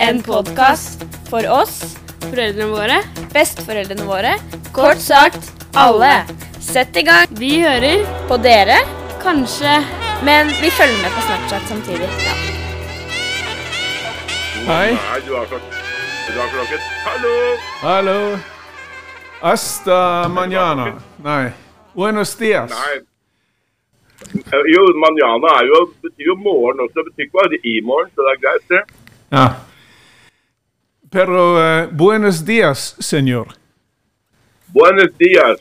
En podkast for oss, foreldrene våre, besteforeldrene våre, kort sagt alle. Sett i gang. Vi hører på dere, kanskje, men vi følger med på Snapchat samtidig. Ja. Hei. Nei, du har klokket. Du har klokket. Hallo! Hallo. Hasta mañana. Nei. Buenos dias. Nei. Jo, manana er jo, betyr jo morgen også. Det betyr ikke bare i morgen, så det er greit, det. Ja. Pero eh, buenos dias, senor. Buenos dias.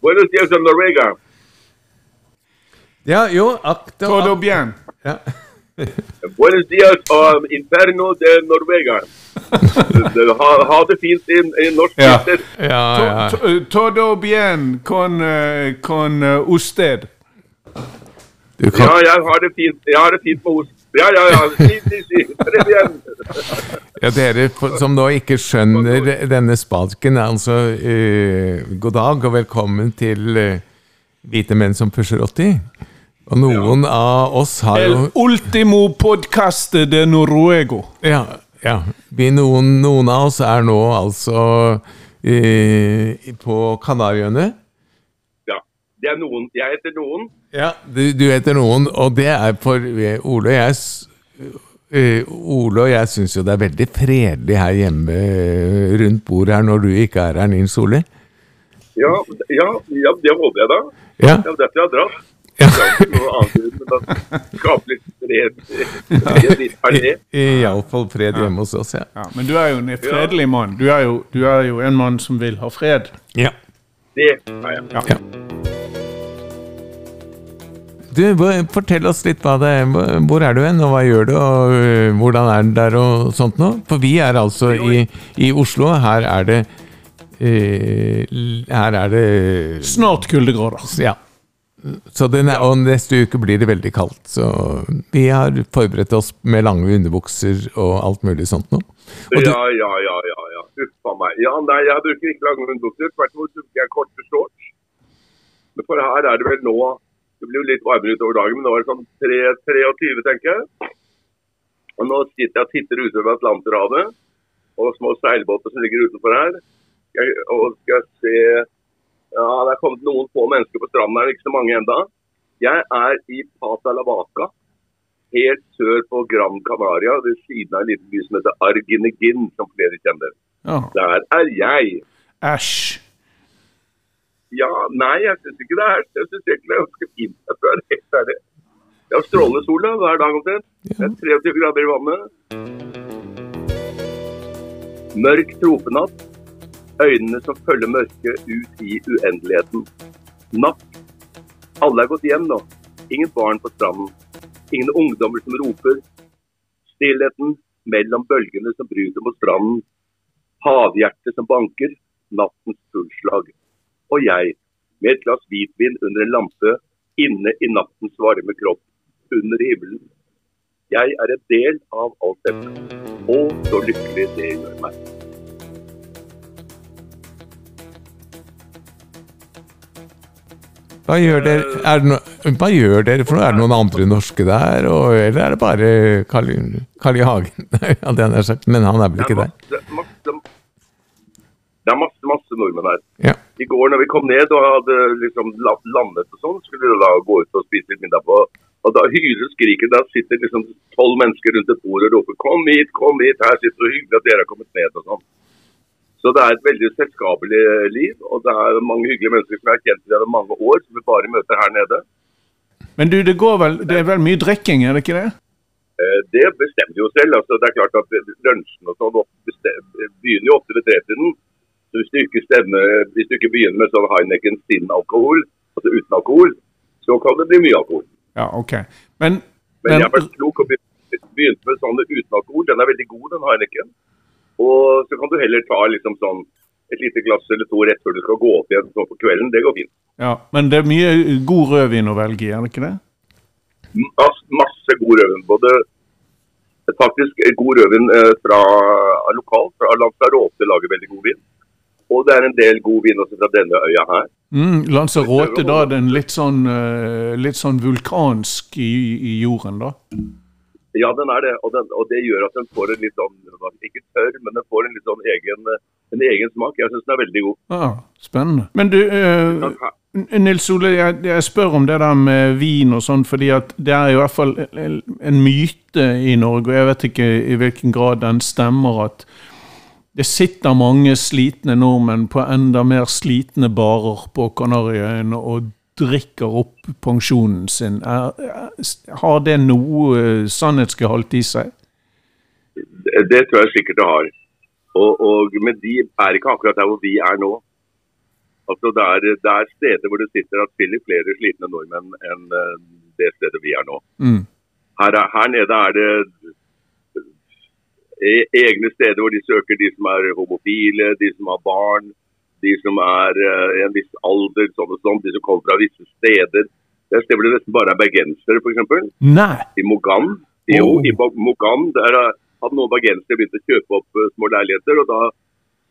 Buenos dias en Norvega. Ja, jo, akta Todo bien. ja. Buenos dias um, inferno de Norvega. ha, ha det fint i, i norsk Ja. vinter. Ja, To- ja. to- eh, Todo bien con, eh, con eh, usted. Du Ja, kan, jeg har det fint, jeg har det fint med ost. Ja, ja, ja. Si, si, si. Prøv igjen. ja, dere som nå ikke skjønner denne spalken, altså uh, god dag og velkommen til uh, Hvite menn som pusher 80. Og noen av oss har jo El ultimo podcaste de Noruego. Ja, ja. Vi, noen, noen av oss er nå altså uh, på Kanariøyene. Det er noen. Jeg heter noen. Ja, du, du heter noen, og det er for eh, Ole og jeg eh, Ole og jeg syns jo det er veldig fredelig her hjemme uh, rundt bordet her når du ikke er her, Nils Ole. Ja, ja, ja, det håper jeg da. Ja, Det er derfor jeg har dratt. ja. Skape litt fred. visst. Iallfall fred hjemme hos oss, ja. Ja, men du er jo en fredelig mann. Du er jo, du er jo en mann som vil ha fred. ja. Det er jeg. ja. Du, Fortell oss litt hva det er. Hvor- er du hen, og hva gjør du, og øh, hvordan er det der og sånt nå? For vi er altså i, i Oslo. Her er det eh, Her er det Snart kuldegrader. Ja. Så den er, og neste uke blir det veldig kaldt. Så vi har forberedt oss med lange underbukser og alt mulig sånt nå. Og du, Ja, ja, ja, ja. ja. Uff a meg. Ja, nei, jeg bruker ikke lange underbukser. Tvert imot bruker jeg korte shorts. Men for her er det vel nå Det blir jo litt varmere utover dagen, men nå er det sånn 3, 23, tenker jeg. Og nå sitter jeg og titter utover Atlanterhavet og små seilbåter som ligger utenfor her. Jeg, og skal jeg se Ja, det er kommet noen få mennesker på stranden her, ikke så mange enda. Jeg er i Pata Lavaca, helt sør på Gran Canaria, ved siden av en liten by som heter Arginegin, som flere kjenner. Ja. Der er jeg. Æsj. Ja, nei, jeg syns ikke det er Jeg syns egentlig det er ganske fint. Jeg det er helt ferdig. Jeg har strålende sol hver dag omtrent. Det er 23 grader i vannet. Mørk tropenatt. Øynene som følger mørket ut i uendeligheten. Natt. Alle er gått hjem nå. Ingen barn på stranden. Ingen ungdommer som roper. Stillheten mellom bølgene som bryter mot stranden. Havhjertet som banker. Nattens pulsslag. Og jeg, med et glass hvitvin under en lampe, inne i nattens varme kropp, under himmelen. Jeg er en del av alt dette. Og så lykkelig det gjør meg. hva, gjør dere, er det no, hva gjør dere for noe? Er det noen andre norske der, og, eller er det bare Carl, Carl I. Hagen? Hadde jeg nær sagt, men han er vel ikke er der? Det er masse, masse nordmenn her. Ja. I går når vi kom ned og hadde liksom landet og sånn, skulle vi da gå ut og spise litt middag på. Og da hyler skriket. Der sitter liksom tolv mennesker rundt et bord og roper 'kom hit, kom hit, her sitter det hyggelig at dere har kommet ned' og sånn. Så det er et veldig selskapelig liv, og det er mange hyggelige mennesker som jeg har kjent gjennom mange år, som vi bare møter her nede. Men du, det, går vel, det er vel mye drikking, er det ikke det? Eh, Det bestemmer jo selv. altså Det er klart at lunsjen og sånn begynner jo ofte ved tretiden. Så hvis du ikke stemmer, hvis du ikke begynner med sånn Heineken sin alkohol, altså uten alkohol, så kan det bli mye alkohol. Ja, ok. Men, Men jeg har vært klok og begynt begynt med sånne uten alkohol. Den er veldig god, den Heineken. Og så kan du heller ta liksom sånn et lite glass eller to rett før du skal gå opp igjen sånn på kvelden. Det går fint. Ja, Men det er mye god rødvin å velge i, er det ikke det? Masse, masse god rødvin. Både faktisk god rødvin eh, fra lokalt, fra Lanzarote lager veldig god vin. Og det er en del god vin også fra denne øya her. Mm, Lanzarote, da den litt sånn, uh, litt sånn vulkansk i, i, jorden, da? Ja, den er det. Og, den, og, det gjør at den får en litt sånn, ikke tørr, men den får en litt sånn egen, en egen smak. Jeg syns den er veldig god. Ah, spennende. Men du, eh, Nils Ole, jeg, jeg, spør om det der med vin og sånn, fordi at det er i hvert fall en myte i Norge, og jeg vet ikke i hvilken grad den stemmer, at det sitter mange slitne nordmenn på enda mer slitne barer på Kanariøyene og drikker opp pensjonen sin. Er, har det noe eh, sannhetsgehalt i seg? Det, det tror jeg sikkert det har. Og, og, men de er ikke akkurat der hvor vi er nå. Altså det, er, det er steder hvor det sitter atskillig flere slitne nordmenn enn eh, det stedet vi er nå. Mm. Her, her, nede er det egne steder hvor de søker de som er homofile, de som har barn, de som er uh, i en viss alder, sånn og sånn, de som kommer fra visse steder. Det er steder hvor det nesten bare er bergensere, f.eks. I Mogan. Jo, oh. i Mogan der hadde noen bergensere begynt å kjøpe opp uh, små leiligheter. og da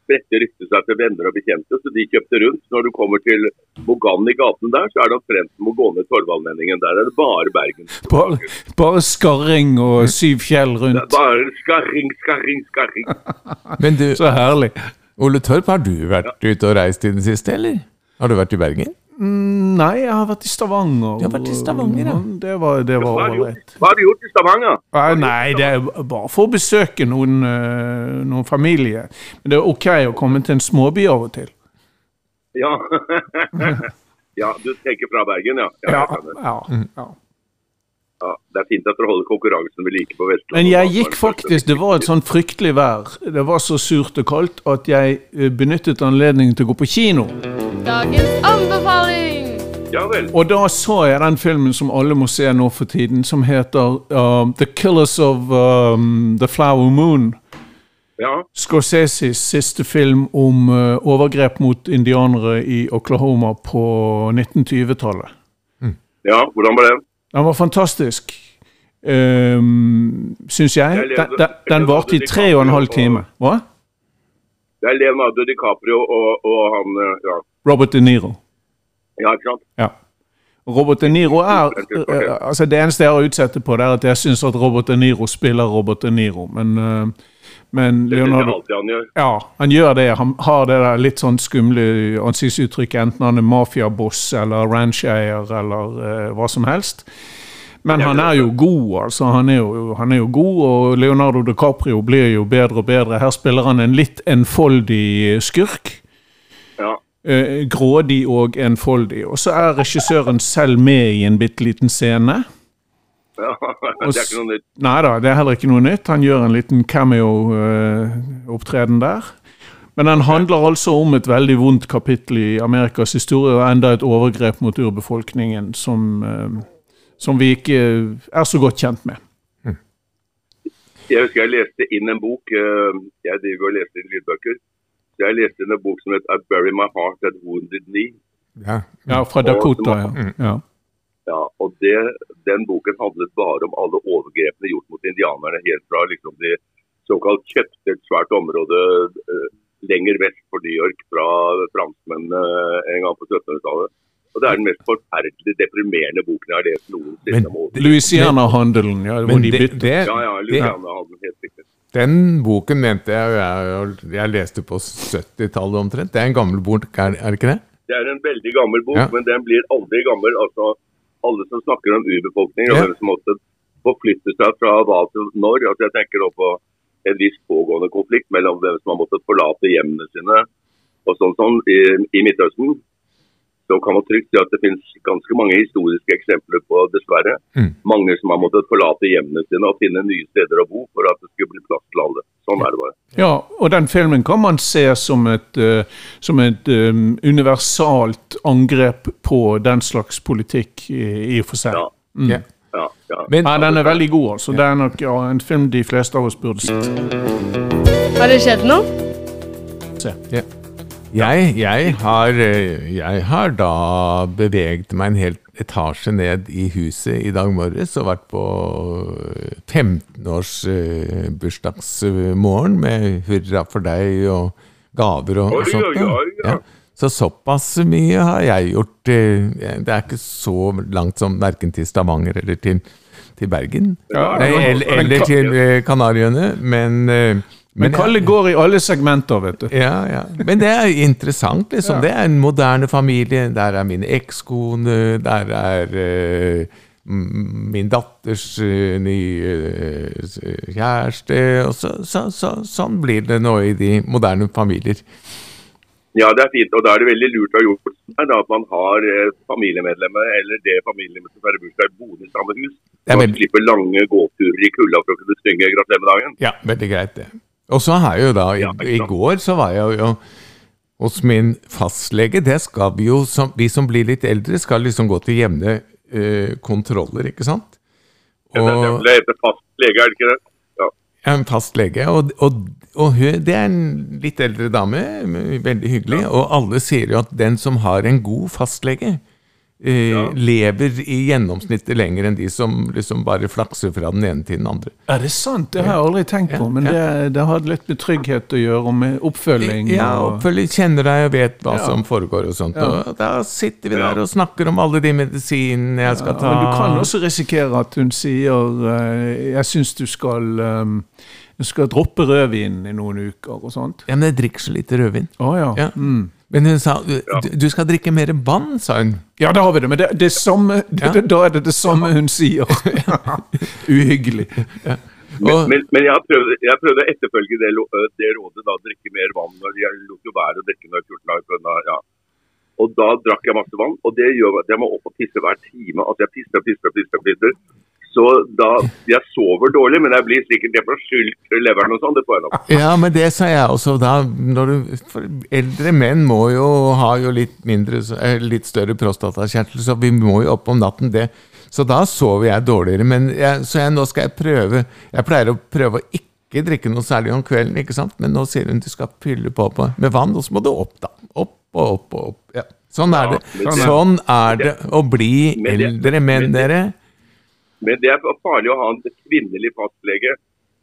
spredte ryktet seg til venner og bekjente, så de kjøpte rundt. Når du kommer til Mogan i gaten der, så er det omtrent som å gå ned Torvaldmenningen. Der er det bare Bergen. Bare, bare skarring og syv fjell rundt? Bare skarring, skarring, skarring. Men du, så herlig. Ole Torp, har du vært ja. ute og reist i det siste, eller? Har du vært i Bergen? Mm, nei, jeg har vært i Stavanger. Du har vært i Stavanger, ja. Det var, det var ålreit. Hva har du gjort i Stavanger? Nei, det er bare for å besøke noen, uh, noen familie. Men det er ok å komme til en småby av og til. Ja. ja, du tenker fra Bergen, ja. Ja, ja, ja. ja. Det er fint at dere holder konkurransen ved like på Vestlandet. Men jeg gikk faktisk, det var et sånn fryktelig vær. Det var så surt og kaldt at jeg eh, benyttet anledningen til å gå på kino. Dagens anbefaling! Ja vel. Og da så jeg den filmen som alle må se nå for tiden, som heter uh, The Killers of um, The Flower Moon. Ja. Scorseses siste film om uh, overgrep mot indianere i Oklahoma på 1920-tallet. Mm. Ja, hvordan var den? Den var fantastisk, um, syns jeg. Den, den, den varte i tre og en halv time. Hva? Det er Leonardo DiCaprio og, og han ja. Robert De Niro. Ja, ikke sant? Ja. Robert De Niro er uh, altså Det eneste jeg har utsette på, det er at jeg syns at Robert De Niro spiller Robert De Niro, men uh, men Leonardo, han gjør. Ja, han gjør det. Han har det der litt sånn skumle ansiktsuttrykket, enten han er mafiaboss eller rancheier eller uh, hva som helst. Men han er jo god, altså. Han er jo, han er jo, god, og Leonardo DiCaprio blir jo bedre og bedre. Her spiller han en litt enfoldig skurk. Eh, grådig og enfoldig. Og så er regissøren selv med i en bitte liten scene. Ja, det er ikke noe nytt. Nei da, det er heller ikke noe nytt. Han gjør en liten cameo-opptreden eh, der. Men den handler altså om et veldig vondt kapittel i Amerikas historie, og enda et overgrep mot urbefolkningen som eh, som vi ikke er så godt kjent med. Jeg husker jeg leste inn en bok. Eh, jeg driver og leser inn lydbøker. Jeg leste en bok som het 'I Bury My Heart at Wounded Knee'. Ja, ja fra Dakota, ja. Mm. ja. ja og det, Den boken handlet bare om alle overgrepene gjort mot indianerne. Helt fra liksom de såkalt kjøpte et svært område uh, lenger vest for New York fra franskmennene en gang på 1700-tallet og Det er den mest forferdelig deprimerende boken jeg har lest noensinne. Louisiana-handelen, ja. Men de det, det, ja, ja, Louisiana-handelen, helt riktig. Den boken mente jeg jeg, jeg leste på 70-tallet omtrent. Det er en gammel bok, er, er, det ikke det? Det er en veldig gammel bok, ja. men den blir aldri gammel. Altså, alle som snakker om urbefolkning, og ja. hvem som måtte forflytte seg fra hva til når. Altså, jeg tenker nå på en viss pågående konflikt mellom hvem som har måttet forlate hjemmene sine og sånn, sånn i, i Midtøsten så kan man trygt si at det finnes ganske mange historiske eksempler på, dessverre, mm. mange som har måttet forlate hjemmene sine og finne nye steder å bo for at det skulle bli plass til alle. Sånn er det bare. Ja, og den filmen kan man se som et, uh, som et um, universalt angrep på den slags politikk i, i og for seg. Ja. Mm. Yeah. Ja, ja. Men, ja, den er veldig god, altså. Det er nok ja, en film de fleste av oss burde sett. Har det skjedd noe? Se. Ja. Jeg, jeg, har, eh, jeg har da beveget meg en hel etasje ned i huset i dag morges og vært på 15-årsbursdagsmorgen med hurra for deg og gaver og, og sånt. ja. Ja. Så såpass mye har jeg gjort. eh, Det er ikke så langt som verken til Stavanger eller til, til Bergen. Ja, Nei, eller, eller til eh, Kanariøyene, men eh, Men Kalle går i alle segmenter, vet du. ja, ja. Men det er interessant, liksom. Det er en moderne familie. Der er min ekskone, der er uh, min datters uh, nye uh, kjæreste. Og så, så, så, sånn blir det nå i de moderne familier. Ja, det er fint. Og da er det veldig lurt å ha gjort det, da, at man har familiemedlemmer eller det familiemedlemmet som feirer bursdag boende i samme hus. Det Man veldig- slipper lange gåturer i kulda for å kunne synge 'Gratulerer med dagen'. Ja, veldig greit, det. Og så har jeg jo da, i, Ja, i går så var jeg jo hos min fastlege. Det skal vi jo, som, vi som blir litt eldre, skal liksom gå til jevne uh, kontroller, ikke sant? Ja, det, Og, heter fastlege, er det ikke det? Ja. en fastlege, og, og, og hun, det er en litt eldre dame, veldig hyggelig, og alle sier jo at den som har en god fastlege, eh, lever i gjennomsnittet lenger enn de som liksom bare flakser fra den ene til den andre. Er det sant? Det har jeg aldri tenkt på. Men ja. det, det har litt med trygghet å gjøre, og med oppfølging. Ja, oppfølging kjenner deg og vet hva Ja. som foregår og sånt. Ja. Og da sitter vi der og snakker om alle de medisinene jeg skal ja, ta. men du kan også risikere at hun sier eh, 'jeg syns du skal eh, du skal droppe rødvin i noen uker', og sånt. Ja, men jeg drikker så lite rødvin. Å ja. Ja. Mm. Men hun sa du, du skal drikke mer vann, sa hun. Ja, da har vi det. Men det, det samme, det, Ja. det, da er det det samme hun sier. Uhyggelig. Men, Og, men, men jeg, har prøvd, jeg prøvde å etterfølge det, det rådet, da, drikke mer vann. når Jeg lot jo være å drikke når jeg var 14 dager på ja. Og da drakk jeg masse vann, og det gjør at jeg må opp og tisse hver time. Altså jeg pisser og pisser og pisser. og pisser. Så da, Jeg sover dårlig, men jeg blir sikkert det får skylt leveren og sånn. Det får jeg nok. ja, men det sa jeg også. Da, du, for eldre menn må jo ha jo litt, mindre, litt større prostatakjertel, så vi må jo opp om natten. det. Så da sover jeg dårligere. Men jeg, så jeg, nå skal jeg prøve Jeg pleier å prøve å ikke drikke noe særlig om kvelden, ikke sant? men nå sier hun du skal fylle på, på med vann, og så må du opp, da. Opp og opp og opp. Ja. Sånn er det. Sånn er det å bli eldre menn, men dere. Men det er farlig å ha en kvinnelig fastlege.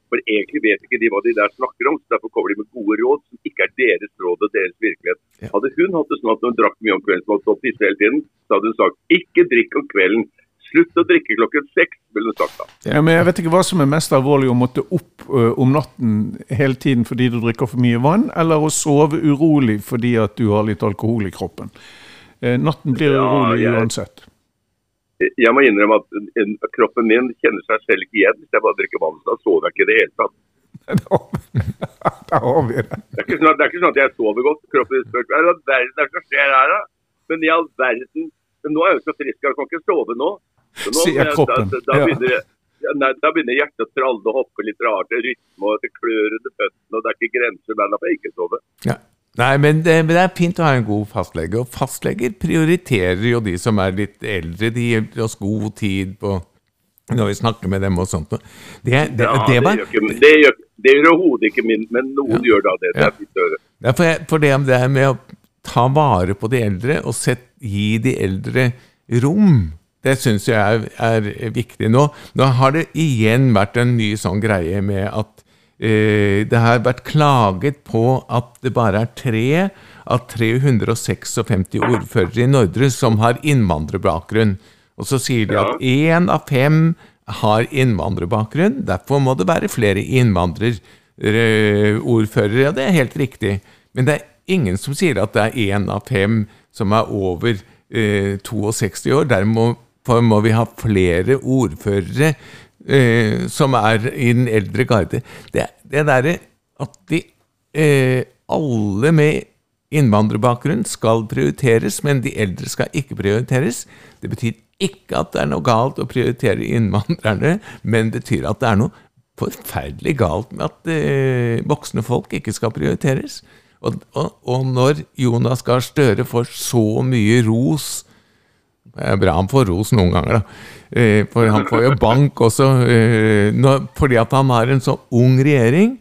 For egentlig vet ikke de hva de der snakker om, så derfor kommer de med gode råd som ikke er deres råd og deres virkelighet. Ja. Hadde hun hatt det sånn at hun drakk mye om kvelden som hadde stått hele tiden, så hadde hun sagt ikke drikk om kvelden. Slutt å drikke klokken seks, ville hun sagt da. Ja, men jeg vet ikke hva som er mest alvorlig, å måtte opp ø, om natten hele tiden fordi du drikker for mye vann, eller å sove urolig fordi at du har litt alkohol i kroppen. Eh, natten blir Ja, urolig jeg- uansett. Jeg må innrømme at kroppen min kjenner seg selv ikke igjen hvis jeg bare drikker vann. Da sover jeg ikke i det hele tatt. Der har vi det. Det er ikke sånn at, det er ikke sånn at jeg sover godt. Kroppen spør hva i all verden er det som skjer her, da? Men i all verden Men nå er jeg jo så frisk, jeg kan ikke sove nå. Så nå Sier kroppen. Da, da, begynner, ja. ja, nei, da begynner hjertet å tralle og hoppe litt rart i rytme, og det klør under føttene, og det er ikke grenser. mellom at jeg ikke sover. Ja. Nei, men det, men det er fint å ha en god fastlege. Og fastleger prioriterer jo de som er litt eldre. De gir oss god tid på når vi snakker med dem og sånt. Det, det, Ja, det, var, gjør det gjør, gjør overhodet ikke min, men noen gjør da det. Det er fint å høre. det for, for, for det, det er med å ta vare på de eldre og sett, gi de eldre rom. Det syns jeg er, er viktig nå. Nå har det igjen vært en ny sånn greie med at det har vært klaget på at det bare er tre av 356 ordførere i Nordre som har innvandrerbakgrunn. Og så sier de at én av fem har innvandrerbakgrunn, derfor må det være flere innvandrerordførere. Ja, det er helt riktig. Men det er ingen som sier at det er én av fem som er over eh, 62 år. Derfor må vi ha flere ordførere eh, som er i den eldre garde. Det, det derre at de eh, alle med innvandrerbakgrunn skal prioriteres, men de eldre skal ikke prioriteres. Det betyr ikke at det er noe galt å prioritere innvandrerne, men det betyr at det er noe forferdelig galt med at eh, voksne folk ikke skal prioriteres. Og, og, og når Jonas Gahr Støre får så mye ros det er bra han får ros noen ganger, da. Eh, For han får jo bank også, eh, fordi at han har en så ung regjering.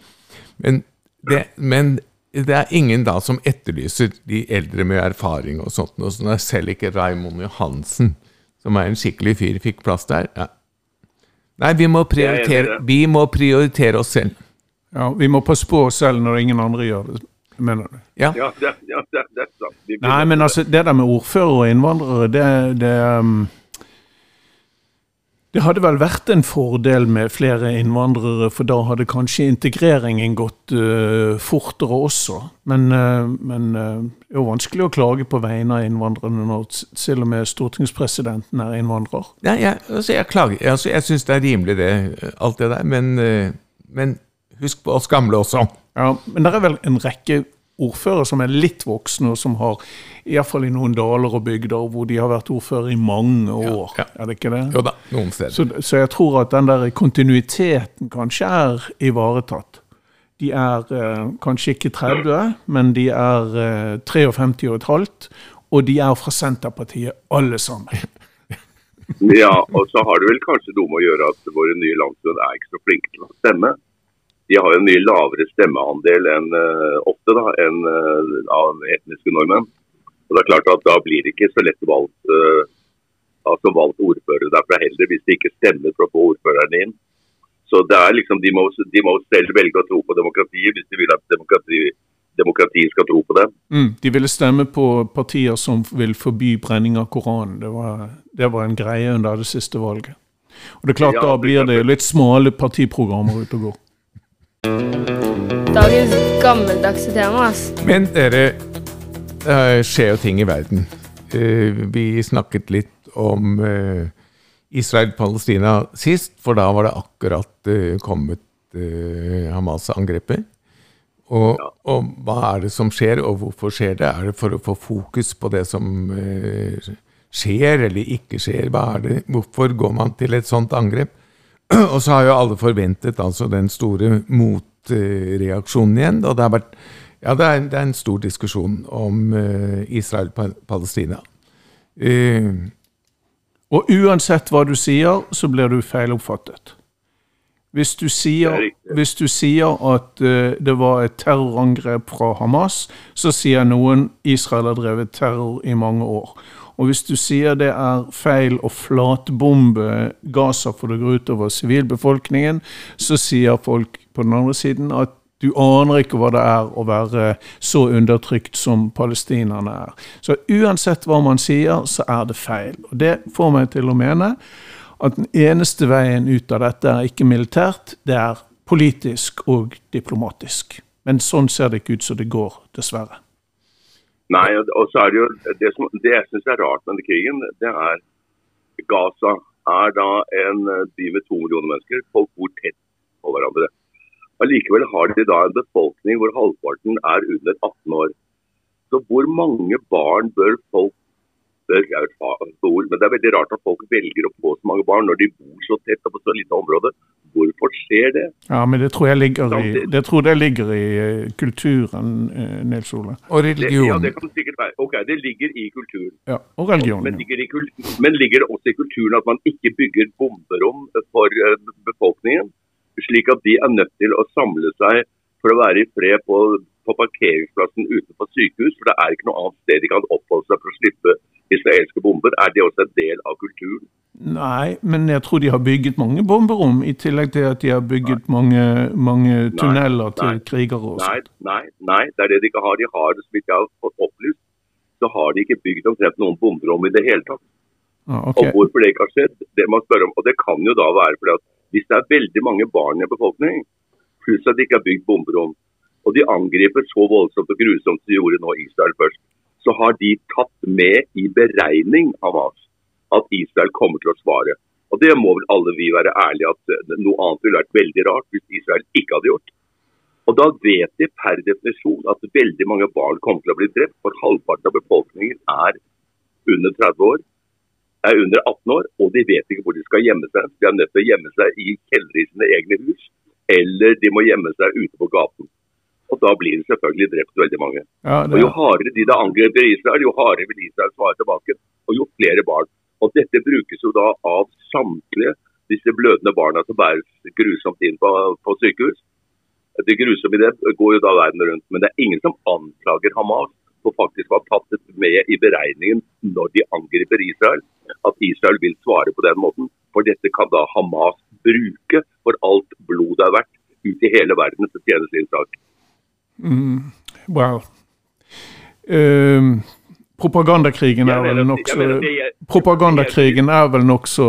Men det, men det er ingen da som etterlyser de eldre med erfaring og sånt. Og sånn selv ikke Raimond Johansen, som er en skikkelig fyr, fikk plass der. Ja. Nei, vi må, prioritere, vi må prioritere oss selv. Ja, Vi må passe på oss selv når ingen andre gjør det, mener du? Ja. Ja, det, ja, det, det er sant. De Nei, men altså, det der med ordfører og innvandrere, det, det um, Det hadde vel vært en fordel med flere innvandrere, for da hadde kanskje integreringen gått uh, fortere også. Men, uh, men uh, det er jo vanskelig å klage på vegne av innvandrerne når til og med stortingspresidenten er innvandrer. Ja, jeg, altså, jeg klager. Altså, jeg syns det er rimelig, det, alt det der. Men, men husk på oss gamle også. Ja, Men det er vel en rekke ordførere som er litt voksne, og som har iallfall i noen daler og bygder hvor de har vært ordfører i mange år. ja. Er det ikke det? Jo da, noen steder. Så, så jeg tror at den der kontinuiteten kanskje er ivaretatt. De er eh, kanskje ikke 30, men de er eh, 53 og et halvt, og de er fra Senterpartiet alle sammen. Ja, og så har det vel kanskje noe med å gjøre at våre nye landsmenn er ikke så flinke til å stemme. De har jo en mye lavere stemmeandel enn eh, ofte da, enn eh, av etniske nordmenn. Og det er klart at Da blir det ikke så lett valgt, uh, altså valgt ordfører derfra heller, hvis de ikke stemmer for å få ordføreren inn. Så det er liksom, de må, de må selv velge å tro på demokratiet hvis de vil at demokrati, demokratiet skal tro på det. Mm, de ville stemme på partier som vil forby brenning av Koranen. Det var, det var en greie under det siste valget. Og det er klart Ja, Da blir det litt smale partiprogrammer ute og går. Dagens gammeldagse tema, ass. Men dere, det skjer jo ting i verden. Eh, Vi snakket litt om eh, Israel-Palestina sist, for da var det akkurat eh, kommet Hamas-angrepet. Og, og hva er det som skjer, og hvorfor skjer det? Er det for å få fokus på det som skjer eller ikke skjer? Hva er det? Hvorfor går man til et sånt angrep? Og så har jo alle forventet altså den store motreaksjonen igjen. Og det har vært ja, det er, det er en stor diskusjon om uh, Israel-Palestina. Uh, Og uansett hva du sier, så blir du feiloppfattet. Hvis du sier, er hvis du sier at uh, det var et terrorangrep fra Hamas, så sier noen Israel har drevet terror i mange år. Og hvis du sier det er feil å flatbombe Gaza for det går utover sivilbefolkningen, så sier folk på den andre siden at du aner ikke hva det er å være så undertrykt som palestinerne er. Så uansett hva man sier, så er det feil. Og det får meg til å mene at den eneste veien ut av dette er ikke militært, det er politisk og diplomatisk. Men sånn ser det ikke ut som det går, dessverre. Nei, og- så er det jo Det, som, det jeg syns er rart med denne krigen, det er Gaza er da en eh, by med to millioner mennesker. Folk bor tett på hverandre. Allikevel har de da en befolkning hvor halvparten er under 18 år. Så hvor mange barn bør folk bør, jeg vet hva, bor, Men det er veldig rart at folk velger å få så mange barn når de bor så tett og på så lite område. Hvorfor skjer det? Ja, men det tror jeg ligger i, det tror jeg ligger i eh, kulturen, eh, Nils Ole. og det? Ja, det kan sikkert være. Ok, det ligger i kulturen. Ja, og religionen. Men ligger, i kul men ligger det også i kulturen at man ikke bygger bomberom for eh, befolkningen, slik at de er nødt til å samle seg for å være i fred på, på parkeringsplassen utenfor sykehus, for det er ikke noe annet sted de kan oppholde seg for å slippe israelske bomber. Er det også en del av kulturen? Nei, men jeg tror de har bygget mange bomberom, i tillegg til at de har bygget mange, mange tunneler til nei. krigere. og Nei, sånt. nei, nei, det er det de ikke har. De har, det som ikke har fått opplyst, så har de ikke bygd omtrent noen bomberom i det hele tatt. Ja, Og hvorfor det ikke har skjedd, det må man spørre om. Og det kan jo da være fordi at hvis det er veldig mange barn i befolkningen, pluss at de ikke har bygd bomberom, og de angriper så voldsomt og grusomt som de gjorde nå Israel først, så har de tatt med i beregning av oss at Israel kommer til å svare. Og det må vel alle vi være ærlige at eh, noe annet ville vært veldig rart hvis Israel ikke hadde gjort. Og da vet de per definisjon at veldig mange barn kommer til å bli drept, for halvparten av befolkningen er under 30 år er under 18 år, og de vet ikke hvor de skal gjemme seg. De er nødt til å gjemme seg i kjellere i sine egne hus, eller de må gjemme seg ute på gaten. Og da blir det selvfølgelig drept veldig mange. Ja, Og Jo hardere de da angriper Israel, jo hardere vil Israel svare tilbake, og jo flere barn. Og dette brukes jo da av samtlige disse blødende barna som bæres grusomt inn på, på sykehus. Det grusomme i det går jo da verden rundt. Men det er ingen som anklager Hamas for faktisk å ha tatt med i beregningen når de angriper Israel. At Israel vil svare på den måten. For dette kan da Hamas bruke for alt blod det er verdt ut i hele verden til å tjene sin sak. Mm, wow. Uh, propagandakrigen er vel nokså Propagandakrigen er vel nokså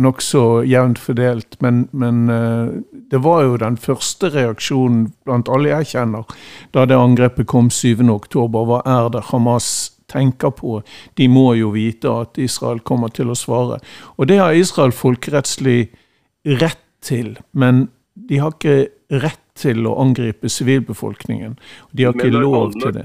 nok jevnt fordelt, men, men uh, det var jo den første reaksjonen blant alle jeg kjenner da det angrepet kom 7.10. Hva er det Hamas tenker på? De må jo vite at Israel kommer til å svare. Og det har Israel folkerettslig rett til, men de har ikke rett til å angripe sivilbefolkningen. De har ikke lov alle, til det.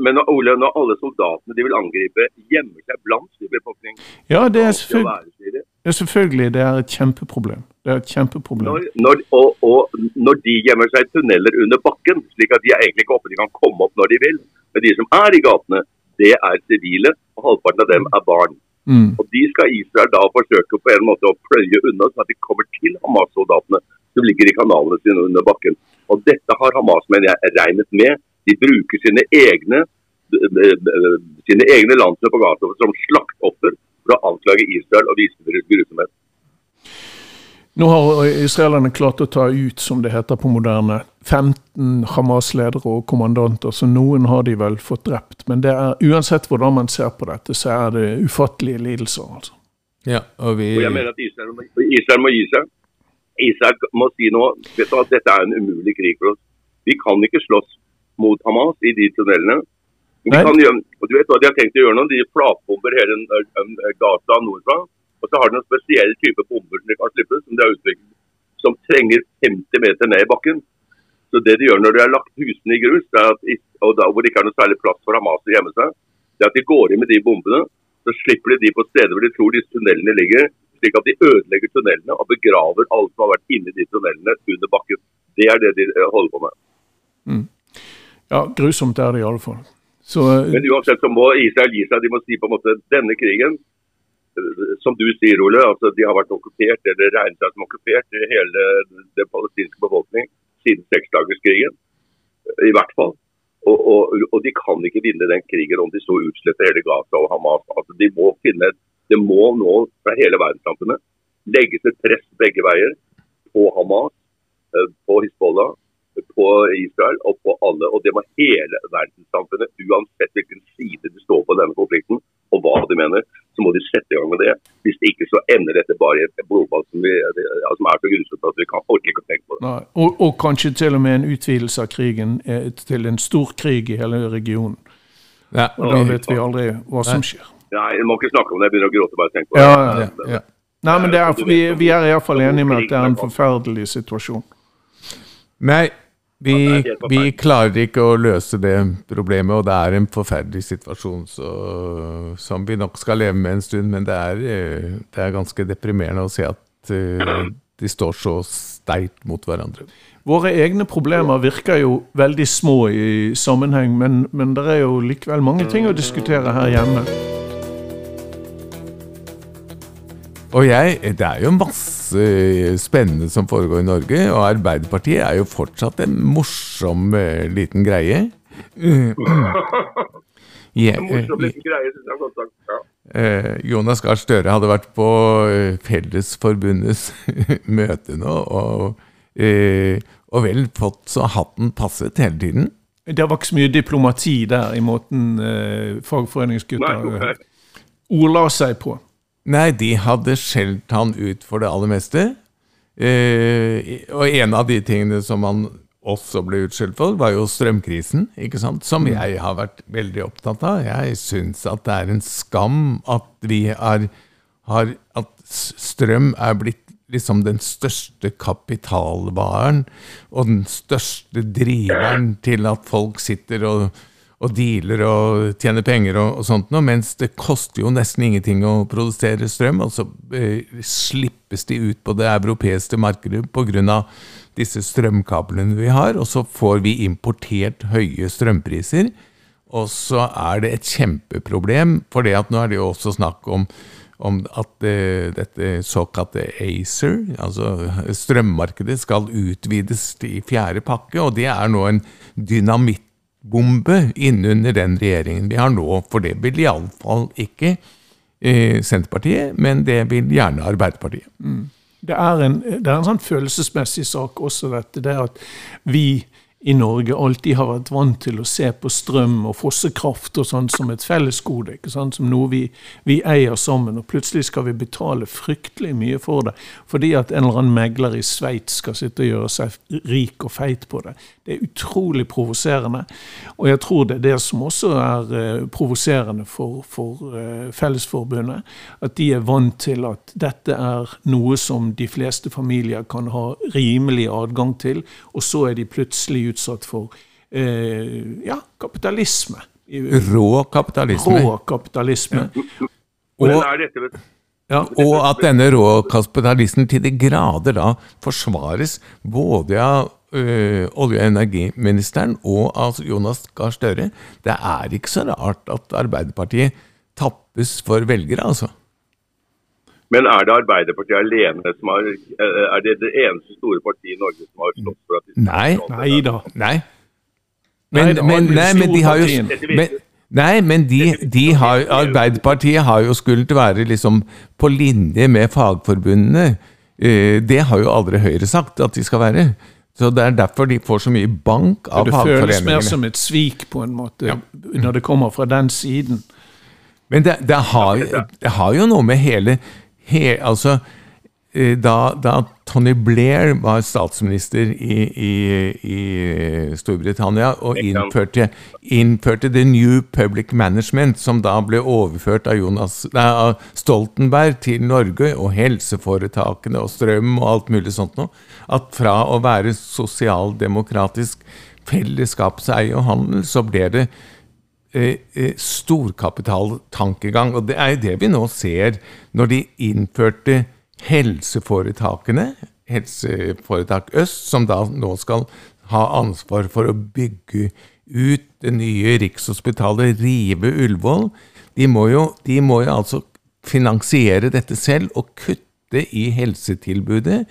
men når, Ole, når alle soldatene de vil angripe, gjemmer seg blant sivilbefolkningen Ja, det er, selvfølgelig, det er selvfølgelig det er et kjempeproblem. Det er et kjempeproblem. Når, når, og, og, når de gjemmer seg i tunneler under bakken, slik at de er egentlig ikke oppe, de kan komme opp når de vil. Men de som er i gatene, det er sivile, og halvparten av dem er barn. Mm. Og De skal Israel da forsøke på en måte å pløye unna, sånn at de kommer til Hamas-soldatene som ligger i kanalene sine under bakken. Og Dette har Hamas men jeg, regnet med. De bruker sine egne sine egne landsmenn på gata som slaktoffer for å anklage Israel og vise deres grusomhet. Nå har israelerne klart å ta ut, som det heter på moderne, 15 Hamas-ledere og kommandanter, så noen har de vel fått drept. Men det er, uansett hvordan man ser på dette, så er det ufattelige lidelser. altså. Ja, og, vi... og jeg mener at Israel, Israel må gi seg. Israel må si nå vet du at dette er en umulig krig for oss. Vi kan ikke slåss mot Hamas i de tunnelene. Gjøre, og du vet hva De har tenkt å gjøre nå? De flatbomber hele Gaza nordfra. Og så har de en spesiell type bomber som de kan slippe, som de har utviklet, som trenger 50 meter ned i bakken. Så det de gjør når de har lagt husene i grus, at, og da, hvor det ikke er noe særlig plass for Hamas å gjemme seg, det er at de går inn med de bombene. Så slipper de de på steder hvor de tror disse tunnelene ligger, slik at de ødelegger tunnelene og begraver alle som har vært inni de tunnelene under bakken. Det er det de eh, holder på med. Mm. Ja, grusomt er det i alle fall. Så, uh, Men uansett så må Israel gi seg. De må si på en måte denne krigen, uh, som du sier, Ole, altså de har vært okkupert eller regnet seg som okkupert i hele den palestinske befolkning siden seksdagerskrigen. I hvert fall. Og, og, og, de kan ikke vinne den krigen om de så utsletter hele Gaza og Hamas. Altså, de må finne et det må nå fra hele verdenssamfunnet legges et press begge veier på Hamas, eh, på Hizbollah, på Israel og på alle. Og det må hele verdenssamfunnet, uansett hvilken side de står på denne konflikten, og hva de mener, så må de sette i gang med det. Hvis det ikke så ender dette bare i et blodbad som, som, er så grusomt at vi kan orker ikke å tenke på det. Nei, og, og, kanskje til og med en utvidelse av krigen eh, til en stor krig i hele regionen. Ja, og da vet vi aldri hva som skjer. Nei, du må ikke snakke om det. Jeg begynner å gråte bare tenke på det. Ja, ja, ja. Nei, men er, vi, vi er iallfall enige med at det er en forferdelig situasjon. Nei, vi, vi, klarer ikke å løse det problemet, og det er en forferdelig situasjon så, som vi nok skal leve med en stund. Men det er, det er ganske deprimerende å se at uh, de står så steit mot hverandre. Våre egne problemer virker jo veldig små i sammenheng, men, men det er jo likevel mange ting å diskutere her hjemme. Og jeg, Det er jo masse spennende som foregår i Norge, og Arbeiderpartiet er jo fortsatt en morsom uh, liten greie. Yeah, morsom liten greie, synes jeg godt sagt. Ja. Uh, Jonas Gahr Støre hadde vært på Fellesforbundets møte nå, og, og vel fått så hatten passet hele tiden. Det var ikke så mye diplomati der i måten fagforeningsgutter ordla seg på. Nei, de hadde skjelt han ut for det aller meste. Eh, og en av de tingene som han også ble utskjelt for, var jo strømkrisen, ikke sant? som mm. jeg har vært veldig opptatt av. Jeg syns at det er en skam at vi er, har At strøm er blitt liksom den største kapitalvaren og den største driveren til at folk sitter og og dealer og tjener penger og, og sånt noe, mens det koster jo nesten ingenting å produsere strøm, og så eh, slippes de ut på det europeiske markedet pga. disse strømkablene vi har, og så får vi importert høye strømpriser. Og så er det et kjempeproblem, for det at nå er det jo også snakk om om at eh, dette såkalte ACER, altså strømmarkedet, skal utvides i fjerde pakke, og det er nå en dynamittbombe innunder den regjeringen vi har nå. For det vil iallfall ikke eh, Senterpartiet, men det vil gjerne Arbeiderpartiet. Mm. Det, er en, det er en sånn følelsesmessig sak også, dette. Det at vi i Norge alltid har vært vant til å se på strøm og fossekraft og sånn som et fellesgode, som noe vi, vi, eier sammen. Og plutselig skal vi betale fryktelig mye for det fordi at en eller annen megler i Sveits skal sitte og gjøre seg rik og feit på det. Det er utrolig provoserende. Og jeg tror det er det som også er uh, provoserende for, for uh, Fellesforbundet. At de er vant til at dette er noe som de fleste familier kan ha rimelig adgang til, og så er de plutselig utsatt for eh, ja, kapitalisme. Rå kapitalisme. Rå kapitalisme. Og, ja, og at denne rå kapitalismen til de grader da forsvares både av ø, olje- og energiministeren og av Jonas Gahr Støre. Det er ikke så rart at Arbeiderpartiet tappes for velgere, altså. Men er det Arbeiderpartiet alene som har eh, Er det det eneste store partiet i Norge som har slått for at de Nei. Nei da. Nei. Men, nei, men, nei, men de har jo men, Nei, men de, de har, Arbeiderpartiet har jo skullet være liksom på linje med fagforbundene. Eh, det har jo aldri Høyre sagt at de skal være. Så Det er derfor de får så mye bank av fagforeningene. Det føles mer som et svik, på en måte, ja. når det kommer fra den siden. Men det, det, har, det har jo noe med hele he, altså, eh, da, da, Tony Blair var statsminister i, i, i Storbritannia og innførte, innførte, The New Public Management, som da ble overført av, Jonas, av Stoltenberg til Norge, og helseforetakene og strøm og alt mulig sånt noe, at fra å være sosialdemokratisk fellesskapseie og handel, så ble det Eh, eh, storkapitaltankegang. Og det er jo det vi nå ser når de innførte helseforetakene, Helseforetak Øst, som da nå skal ha ansvar for å bygge ut det nye Rikshospitalet, rive Ullevål. De må jo, de må jo altså finansiere dette selv og kutte i helsetilbudet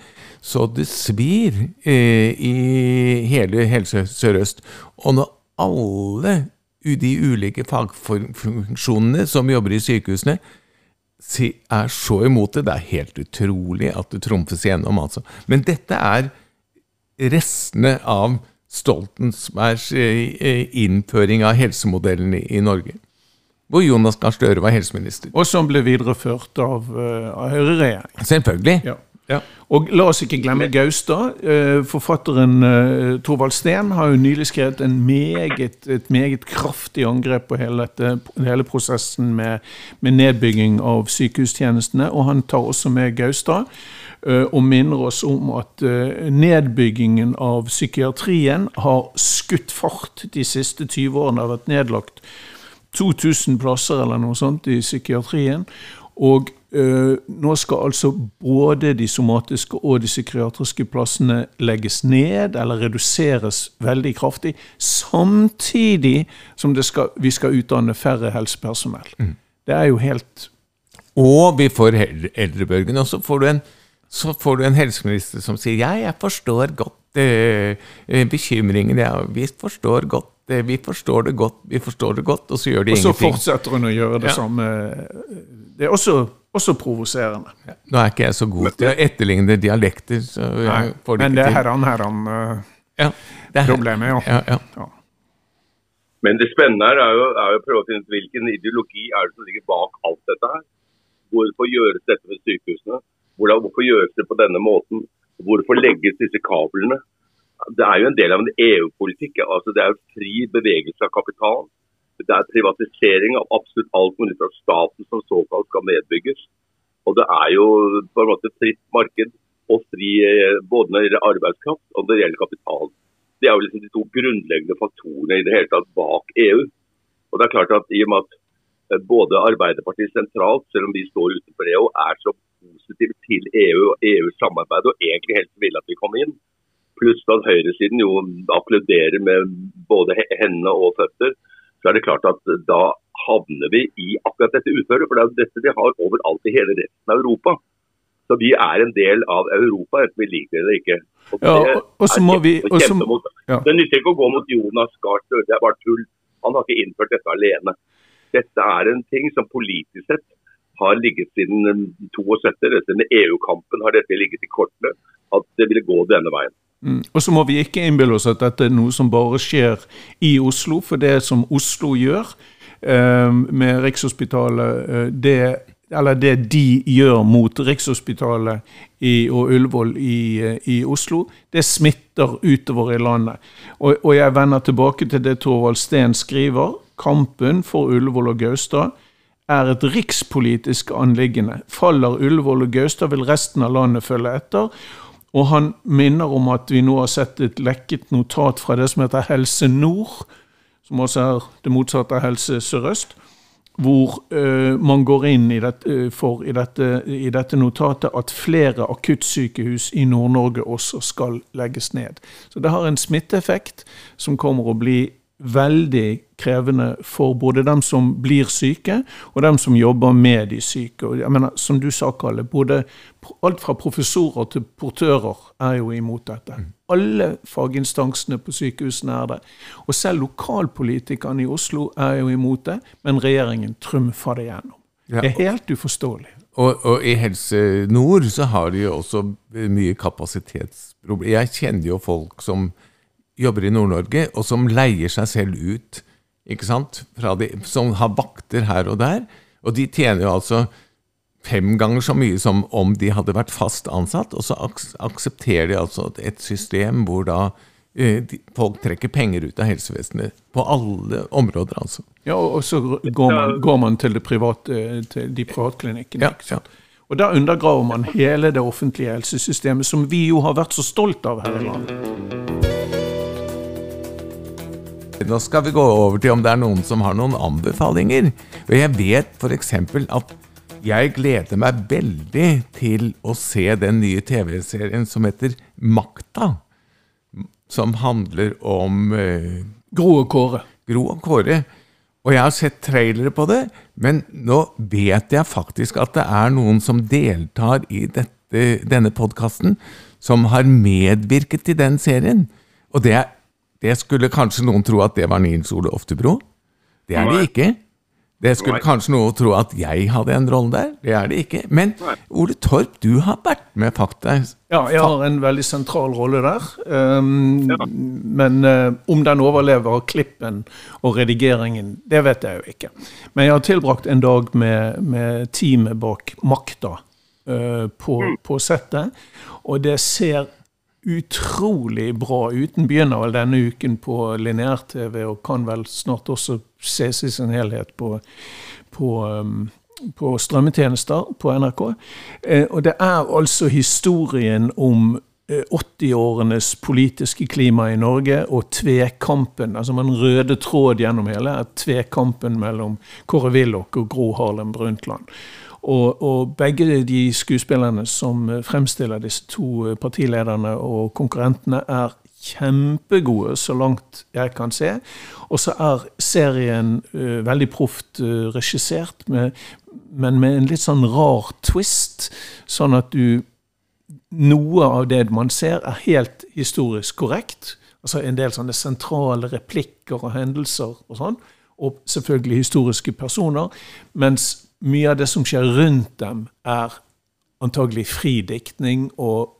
så det svir eh, i hele Helse Sør-Øst. Og når alle de ulike fagfunksjonene som jobber i sykehusene, er så imot det. Det er helt utrolig at det trumfes igjennom, altså. Men dette er restene av Stoltenbergs eh, innføring av helsemodellen i Norge. Hvor Jonas Gahr Støre var helseminister. Og som ble videreført av, uh, av Høyre-regjeringen. Selvfølgelig. Ja. Ja. Og la oss ikke glemme Gaustad. Eh, forfatteren Torvald Thorvald Steen har jo nylig skrevet en meget, et meget kraftig angrep på hele, dette, hele prosessen med, med, nedbygging av sykehustjenestene. Og han tar også med Gaustad eh, og minner oss om at nedbyggingen av psykiatrien har skutt fart de siste 20 årene. Det har vært nedlagt 2000 plasser eller noe sånt i psykiatrien. Og nå skal altså både de somatiske og de psykiatriske plassene legges ned eller reduseres veldig kraftig, samtidig som skal, vi skal utdanne færre helsepersonell. Mm. Det er jo helt Og vi får eldrebølgen, og så får du en, får du en helseminister som sier ja, jeg forstår godt uh, bekymringen, ja, vi forstår godt vi forstår det godt, vi forstår det godt, og så gjør de ingenting. Og så fortsetter hun å gjøre det ja. samme. Det er også også provoserende. Ja. Nå er ikke jeg så god til å etterligne dialekter. Nei, men det er herran-herran-problemet, ja, problemet, ja. ja. ja. Men det spennende her er jo, er å prøve å finne ut hvilken ideologi er det som ligger bak alt dette her. Hvorfor gjøres dette ved sykehusene? Hvordan, hvorfor gjøres det på denne måten? Hvorfor legges disse kablene? Det er jo en del av en EU-politikk. altså Det er jo fri bevegelse av kapital. Det er privatisering av absolutt alt mulig fra staten som såkalt skal nedbygges. Og det er jo på en måte fritt marked og fri eh, både når det gjelder arbeidskraft og når det gjelder kapital. Det er jo liksom de to grunnleggende faktorene i det hele tatt bak EU. Og det er klart at i og med at eh, både Arbeiderpartiet sentralt, selv om de står utenfor EU, er så positive til EU og EUs samarbeid og egentlig helst vil at vi kommer inn, pluss at høyresiden jo applauderer med både hendene og føtter, så er det klart at da havner vi i akkurat dette uføret. For det er dette de har overalt i hele resten av Europa. Så vi er en del av Europa, enten vi liker det eller ikke. Og Ja, det og- og så må vi- ja. Det nytter ikke å gå mot Jonas Gahr Støre, det er bare tull. Han har ikke innført dette alene. Dette er en ting som politisk sett har ligget siden eh, 72. Siden EU-kampen har dette ligget i kortene. At det ville gå denne veien. Mm. Og så må vi ikke innbille oss at dette er noe som bare skjer i Oslo, for det som Oslo gjør eh, med Rikshospitalet, eh, det, eller det de gjør mot Rikshospitalet i, og Ullevål i, eh, i Oslo, det smitter utover i landet. Og, og jeg vender tilbake til det Torvald Steen skriver. Kampen for Ullevål og Gaustad er et rikspolitisk anliggende. Faller Ullevål og Gaustad, vil resten av landet følge etter. Og han minner om at vi nå har sett et lekket notat fra det som heter Helse Nord, som også er det motsatte av Helse Sør-Øst, hvor uh, man går inn i dette, eh, for i dette, i dette notatet at flere akuttsykehus i Nord-Norge også skal legges ned. Så det har en smitteeffekt som kommer å bli veldig krevende for både dem som blir syke, og dem som jobber med de syke. Og jeg mener, som du sa, Kalle, både alt fra professorer til portører er jo imot dette. Alle faginstansene på sykehusene er det. Og selv lokalpolitikerne i Oslo er jo imot det, men regjeringen trumfer det gjennom. Ja. Det er helt uforståelig. Og, og i Helse Nord så har de jo også mye kapasitetsproblemer. Jeg kjenner jo folk som jobber i Nord-Norge, og som leier seg selv ut, ikke sant? De, som har vakter her og der. Og de tjener jo altså fem ganger så mye som om de hadde vært fast ansatt, og så aks aksepterer de altså et system hvor da eh, de, folk trekker penger ut av helsevesenet. På alle områder, altså. Ja, og og så går man, går man til, det private, til de privatklinikkene. Ja, ja. Og da undergraver man hele det offentlige helsesystemet, som vi jo har vært så stolt av her i landet. Nå skal vi gå over til om det er noen som har noen anbefalinger. Og jeg vet f.eks. at jeg gleder meg veldig til å se den nye TV-serien som heter Makta. Som handler om eh, Gro og Kåre. Gro og Kåre. Og jeg har sett trailere på det, men nå vet jeg faktisk at det er noen som deltar i dette, denne podkasten, som har medvirket til den serien. Og det, det skulle kanskje noen tro at det var Nils Ole Oftebro. Det er det ikke. Det skulle kanskje noen tro at jeg hadde en rolle der. Det er det ikke. Men Ole Torp, du har vært med Fakta. Ja, jeg har en veldig sentral rolle der. Um, Men eh, om den overlever klippen og redigeringen, det vet jeg jo ikke. Men jeg har tilbrakt en dag med, med teamet bak Makta uh, på, på settet, og det ser utrolig bra ut. Den begynner vel denne uken på lineær-TV og kan vel snart også ses i sin helhet på, på um, på strømmetjenester på NRK. Eh, og det er altså historien om eh, 80-årenes politiske klima i Norge og tvekampen, altså med en røde tråd gjennom hele, er tvekampen mellom Kåre Willoch og Gro Harlem Brundtland. Og, og begge de skuespillerne som eh, fremstiller disse to eh, partilederne og konkurrentene, er kjempegode, så langt jeg kan se. Og så er serien uh, veldig proft uh, regissert, med, men med en litt sånn rar twist, sånn at du Noe av det man ser, er helt historisk korrekt. Altså en del sånne sentrale replikker og hendelser og sånn. Og selvfølgelig historiske personer. Mens mye av det som skjer rundt dem, er antagelig fri diktning og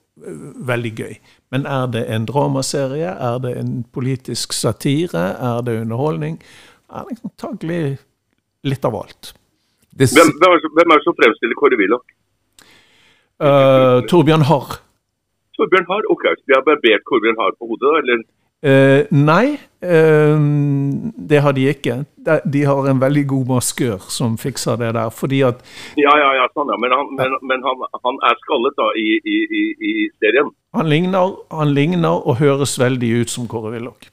veldig gøy. Men er det en dramaserie? Er det en politisk satire? Er det underholdning? Er det antagelig litt av alt. Det, Hvem, hvem, er, det som- hvem er det som fremstiller Kåre Willoch? Uh, Torbjørn Harr. Torbjørn Harr? Ok, vi de har barbert Torbjørn Harr på hodet, da? Eller? Eh, nei, uh, det har de ikke. De, de har en veldig god maskør som fikser det der. Fordi at Ja, ja, ja, sånn, ja. Men, han, men, men han, han er skallet da i, i, i, i serien. han ligner, han ligner og høres veldig ut som Kåre Willoch.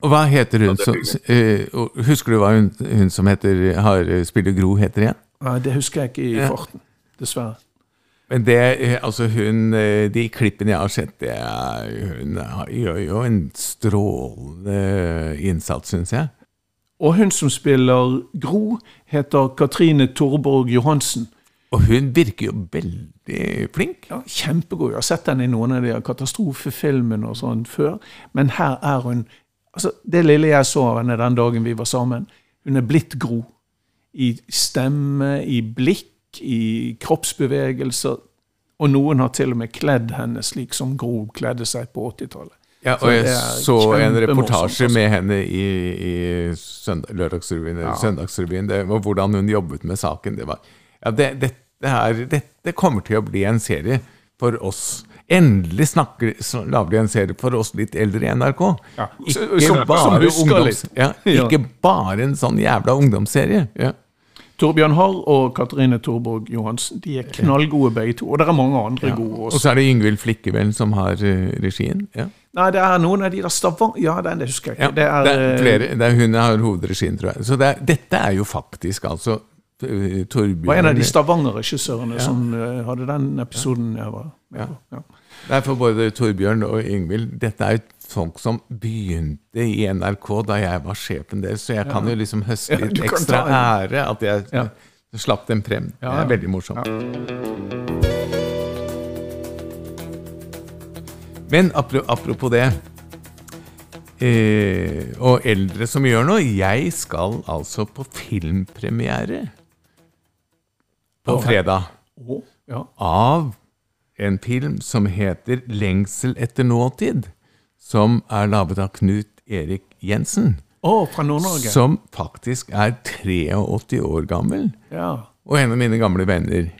Hva heter hun som uh, Husker du hva hun, hun som heter, har spiller Gro, heter igjen? Nei, det husker jeg ikke i Ja. farten, dessverre. Men det, eh, altså hun, eh, de klippene jeg har sett, det er, hun gjør jo en strålende innsats, syns jeg. Og hun som spiller Gro, heter Katrine Torborg Johansen. Og hun virker jo veldig flink. Ja, Kjempegod. Jeg har sett henne i noen av de katastrofefilmene og sånn før. Men her er hun altså Det lille jeg så av henne den dagen vi var sammen, hun er blitt Gro. I stemme, i blikk, i kroppsbevegelser. Og noen har til og med kledd henne slik som Gro kledde seg på 80-tallet. Ja, Så og jeg det så en reportasje altså. med henne i, i søndag, Lørdagsrevyen eller Ja. Søndagsrevyen. Det var hvordan hun jobbet med saken. Det, var, ja, det, dette, her, dette kommer til å bli en serie for oss. Endelig snakker, lager de en serie for oss litt eldre i NRK. Ja, Ikke, som- bare som ungdoms, Ja. ikke bare en sånn jævla ungdomsserie. Ja. Torbjørn Harr og Katrine Torborg Johansen de er knallgode begge to. Og det er mange andre Ja. gode Og så er det Yngvild Flikkeveld som har eh, regien. Ja. Nei, det er noen av de der Stavang... Ja, den det husker jeg Ja, ikke. Det er, eh. Det er, hun har hovedregien, tror jeg. Så det er, dette er jo faktisk altså eh, Torbjørn var en av de Stavanger-regissørene som uh, hadde den episoden jeg var med Ja. på. Ja. Det er for både Torbjørn og Yngvild. Dette er jo folk som begynte i NRK da jeg var sjefen deres, så jeg kan jo liksom høste litt ekstra ære at jeg Ja. slapp dem frem. Det er veldig morsomt. Men apropos det eh, Og eldre som gjør noe. Jeg skal altså på filmpremiere på fredag av en film som heter 'Lengsel etter nåtid', som er laget av Knut Erik Jensen. Å, fra Nord-Norge. Som faktisk er 83 år gammel, Ja. og en av mine gamle venner.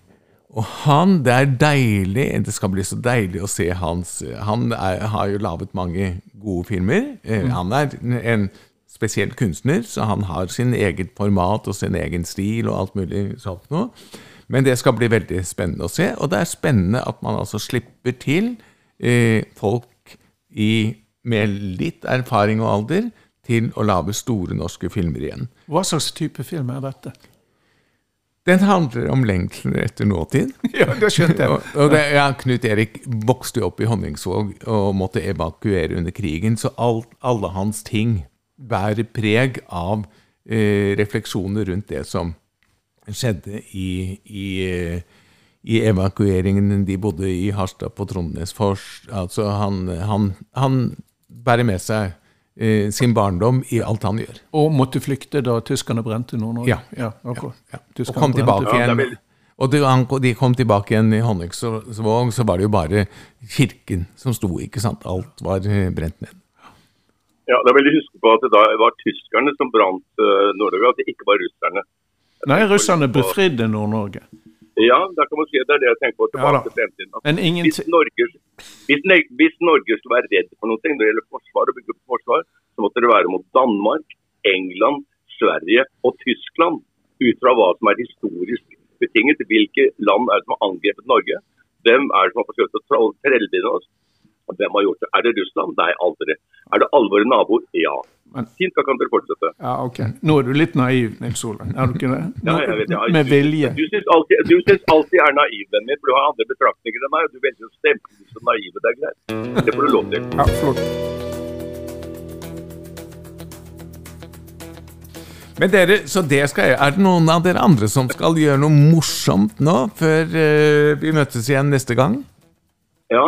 Og han, det er deilig, det skal bli så deilig å se hans Han er, har jo laget mange gode filmer. Mm. Han er en spesiell kunstner, så han har sin eget format og sin egen stil og alt mulig sånt noe. Men det skal bli veldig spennende å se, og det er spennende at man altså slipper til eh, folk i, med litt erfaring og alder til å lage store norske filmer igjen. Hva slags type film er dette? Den handler om lengsel etter nåtid. Ja, det skjønte jeg. Og, det, ja, Knut Erik vokste jo opp i Honningsvåg og måtte evakuere under krigen, så alt, alle hans ting bærer preg av eh, refleksjoner rundt det som skjedde i, i, eh, i evakueringen. De bodde i Harstad på Trondheimsfors. Altså han, han, han bærer med seg eh, sin barndom i alt han gjør. Og måtte flykte da tyskerne brente Nord-Norge? Ja. ja okay. Ja. Og kom tilbake Ja, igjen. Og de, han, de kom tilbake igjen i Honningsvåg, så var det jo bare kirken som sto, ikke sant? Alt var eh, brent ned. Ja, Da vil jeg huske på at det da var tyskerne som brant uh, Nord-Norge, at det ikke var russerne. Nei, russerne befridde Nord-Norge. Ja, da kan man si at det er det jeg tenker på tilbake ja, til fremtiden. Men ingen Hvis Norge, hvis, hvis Norge skulle være redd for noe når det gjelder forsvar og bygge opp forsvar, så måtte det være mot Danmark, England, Sverige og Tyskland. Ut fra hva som er historisk betinget. Hvilke land er det som har angrepet Norge? Hvem er det som har forsøkt å trelle inn oss? Hvem har gjort det? Er det Russland? Nei, aldri. Er det alle våre naboer? Ja. Men- Fint, da kan dere fortsette. Ja, ok. Nå er du litt naiv, Nils Olav. Er du ikke det? Ja, jeg vet, ja, Med vilje. Du syns alltid, du syns alltid jeg er naiv, vennen min, for du har andre betraktninger enn meg. og Du velger å stemple som naive. Det er greit. Det får du lov til. Ja, flott. Men dere, så det skal jeg, Er det noen av dere andre som skal gjøre noe morsomt nå, før uh, vi møtes igjen neste gang? Ja.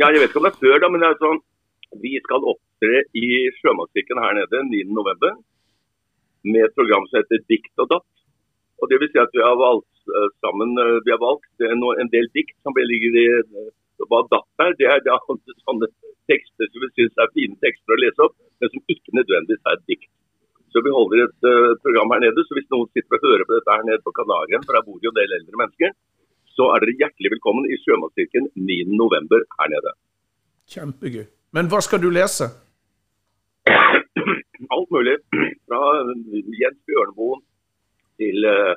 Ja, jeg vet ikke om det er før, da, men det er sånn Vi skal opptre i Sjømannskirken her nede 9.11. med et program som heter Dikt og datt. Og det vil si at vi har valgt eh, sammen eh, Vi har valgt en del dikt som ligger i eh, Hva datt er, det er da sånne tekster som vi syns er fine tekster å lese opp, men som ikke nødvendigvis er dikt. Så vi holder et uh, program her nede. Så hvis noen sitter og hører på dette her nede på Kanarien, for der bor jo en del eldre mennesker, så er dere hjertelig velkommen i Sjømannskirken 9.11. her nede. Kjempegøy. Men hva skal du lese? Alt mulig. Fra Jens Bjørneboen til uh,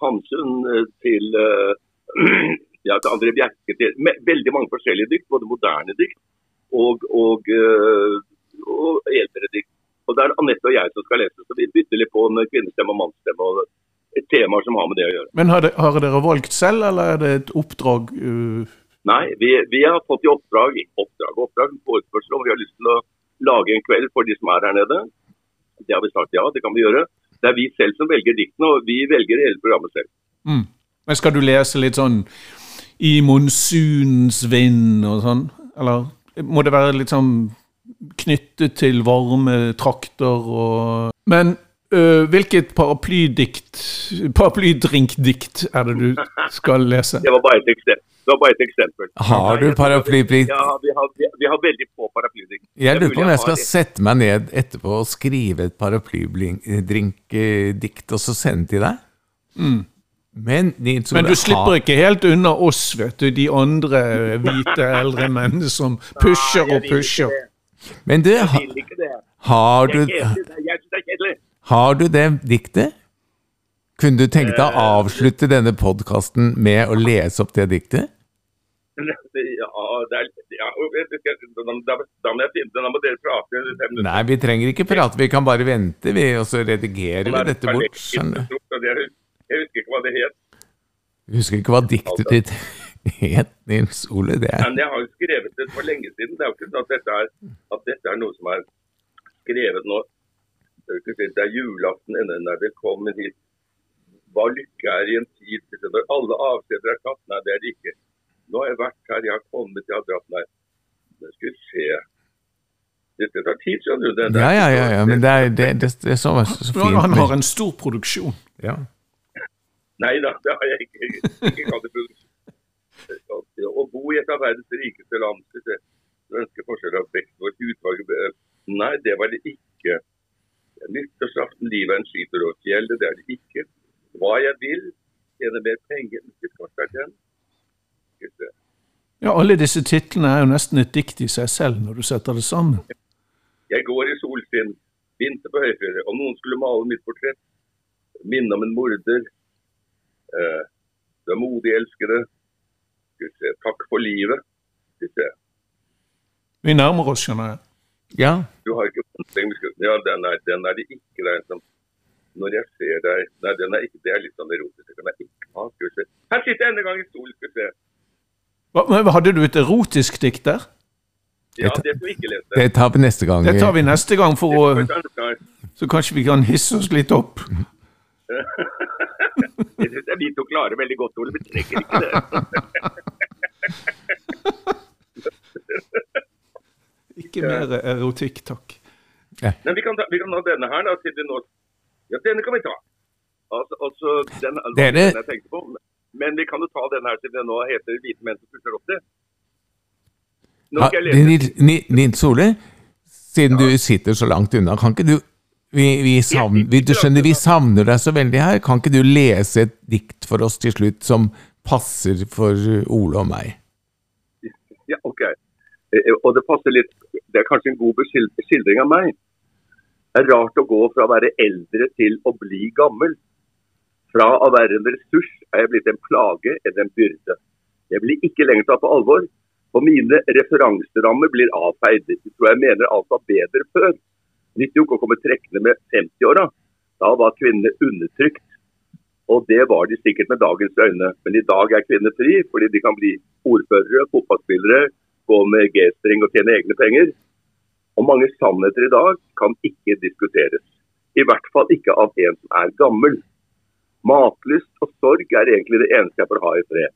Hamsun eh, til uh, ja, til André Bjerke. Til, veldig mange forskjellige dikt, både moderne dikt og, og, uh, og eldre dikt. Og Det er Anette og jeg som skal lese, så vi bytter litt på med kvinnestemme og mannsstemme. og et tema som har med det å gjøre. Men har, de, har dere valgt selv, eller er det et oppdrag? Uh, Nei, vi, vi har fått i oppdrag, oppdrag, oppdrag, forespørsel om vi har lyst til å lage en kveld for de som er her nede. Det har vi sagt ja, det kan vi gjøre. Det er vi selv som velger diktene, og vi velger hele programmet selv. Mm. Men skal du lese litt sånn i monsunens vind og sånn? Eller må det være litt sånn knyttet til varme trakter og Men øh, hvilket paraplydikt, paraplydrinkdikt er det du skal lese? Det var bare et eksempel. Bare et eksempel. Har du paraplydikt? Ja, vi har, vi, vi har veldig få paraplydikt. Jeg lurer på om jeg skal sette meg ned etterpå og skrive et paraplydrinkdikt og så sende til deg. Men Nils Men du slipper ikke helt unna oss, vet du. De andre hvite eldre mennene som pusher og pusher. Men du, har Det du. Jeg syns det er kjedelig. Har du det diktet? Kunne du tenke deg å Eh, avslutte denne podkasten med å lese opp det diktet? Ja, det er, ja, da, må jeg finne det. Da må dere prate i fem minutter. Nei, vi trenger ikke prate, vi kan bare vente, vi, og så redigerer vi dette bort. skjønner du. Jeg jeg husker ikke hva det het. Jeg husker ikke hva diktet ditt het, Nils Ole. Det er Men jeg har jo skrevet det for lenge siden. Det er jo ikke sånn at dette er, at dette er noe som er skrevet nå. Det er jo ikke sånn, Det er julaften ennå når det kommer hit. Hva lykke er i en tid når alle avskjeder er tatt. Nei, det er det ikke. Nå har jeg vært her, jeg har kommet, jeg har dratt meg. Det skal vi se. Dette tar tid, skjønner du. Det, det Ja, ja, ja, ja, men det er, det, det, det er så, så fint. Han har en stor produksjon. ja. Nei da, det har jeg ikke. ikke kalt det produksjon. Å bo i et av verdens rikeste land. Ønsker forskjell av vekst og utvalg eh, Nei, det var det ikke. Nyttårsaften, livet er en skyter over fjellet, det er det ikke. Hva jeg vil, tjene mer penger er. Ja, alle disse titlene er jo nesten et dikt i seg selv når du setter det sammen. Jeg går i solskinn, vinter på høyfjellet, Om noen skulle male mitt portrett. Minne om en morder. Eh, du er modig elskede. Takk for livet. Vi nærmer oss, skjønner jeg. Ja. Du har ikke Ja, den er, den er det ikke. Det er som Når jeg ser deg Nei, den er ikke, det er litt sånn erotisk. Den er ikke ha, skal vi se. Her sitter jeg enda gang i stol, skal vi se. Hva, men hadde du et erotisk dikt der? Ja, det skal vi ikke lese. Det tar vi neste gang. Det tar vi neste gang, for å, får så kanskje vi kan hisse oss litt opp. Det syns jeg vi to klarer veldig godt, Ole. Vi trenger ikke det. Ikke mer erotikk, takk. Men vi kan, ta, vi kan ha denne her, da. Siden nå Ja, denne kan vi ta. Altså, altså den, det den jeg tenkte på. Men vi kan jo ta denne her siden den nå heter 'Hvite menn som pusher opp til'. Nå Ja, skal jeg lese. Nils- Ole, siden du sitter så langt unna, kan ikke du vi, vi savner, vi, Du skjønner, vi savner deg så veldig her. Kan ikke du lese et dikt for oss til slutt som passer for Ole og meg? Ja, ok. Eh, Og det passer litt Det er kanskje en god skildring av meg. Det er rart å gå fra å være eldre til å bli gammel. Fra å være en ressurs er jeg blitt en plage eller en byrde. Jeg blir ikke lenger tatt på alvor, og mine referanserammer blir avfeid. Jeg tror jeg mener alt var bedre før. Nytter jo ikke å komme trekkende med 50-åra. Da var kvinnene undertrykt. Og det var de sikkert med dagens øyne. Men i dag er kvinner fri, fordi de kan bli ordførere, fotballspillere, gå med G-streng og tjene egne penger. Og mange sannheter i dag kan ikke diskuteres. I hvert fall ikke av en som er gammel. Matlyst og sorg er egentlig det eneste jeg får ha i fred.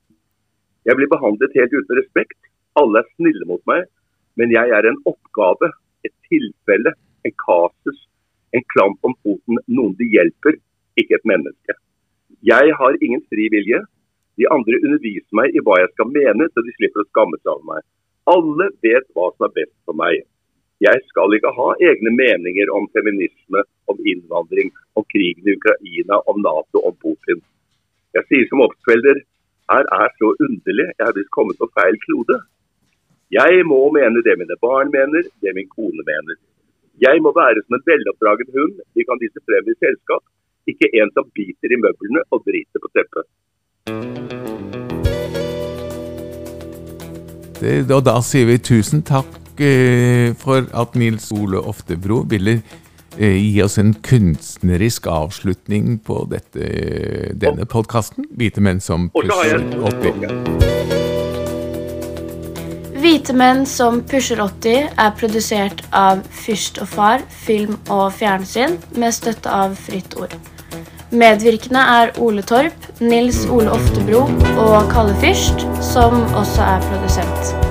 Jeg blir behandlet helt uten respekt. Alle er snille mot meg. Men jeg er en oppgave, et tilfelle, en kasus, en klamp om foten, noen de hjelper, ikke et menneske. Jeg har ingen fri vilje. De andre underviser meg i hva jeg skal mene, så de slipper å skamme seg over meg. Alle vet hva som er best for meg. Jeg skal ikke ha egne meninger om feminisme, om innvandring, om krigen i Ukraina, om Nato, om Putin. Jeg sier som oppsvelder, her er så underlig, jeg har visst kommet på feil klode. Jeg må mene det mine barn mener, det min kone mener. Jeg må være som en veloppdragen hund de kan vise frem i selskap, ikke en som biter i møblene og driter på teppet. Og da sier vi tusen takk eh, for at Nils Ole Oftebro ville eh, gi oss en kunstnerisk avslutning på dette, denne podkasten. 'Hvite menn som pusher 80'. Hvite menn som pusher 80 er produsert av Fyrst og Far, film og fjernsyn, med støtte av Fritt Ord. Medvirkende er Ole Torp, Nils Ole Oftebro og Kalle Fyrst, som også er produsent.